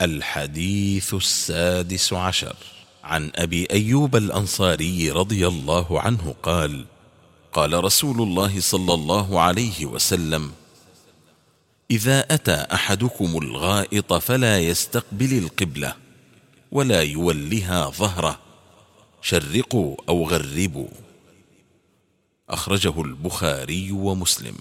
الحديث السادس عشر. عن أبي أيوب الأنصاري رضي الله عنه قال قال رسول الله صلى الله عليه وسلم إذا أتى أحدكم الغائط فلا يستقبل القبلة ولا يولها ظهره شرقوا أو غربوا. أخرجه البخاري ومسلم.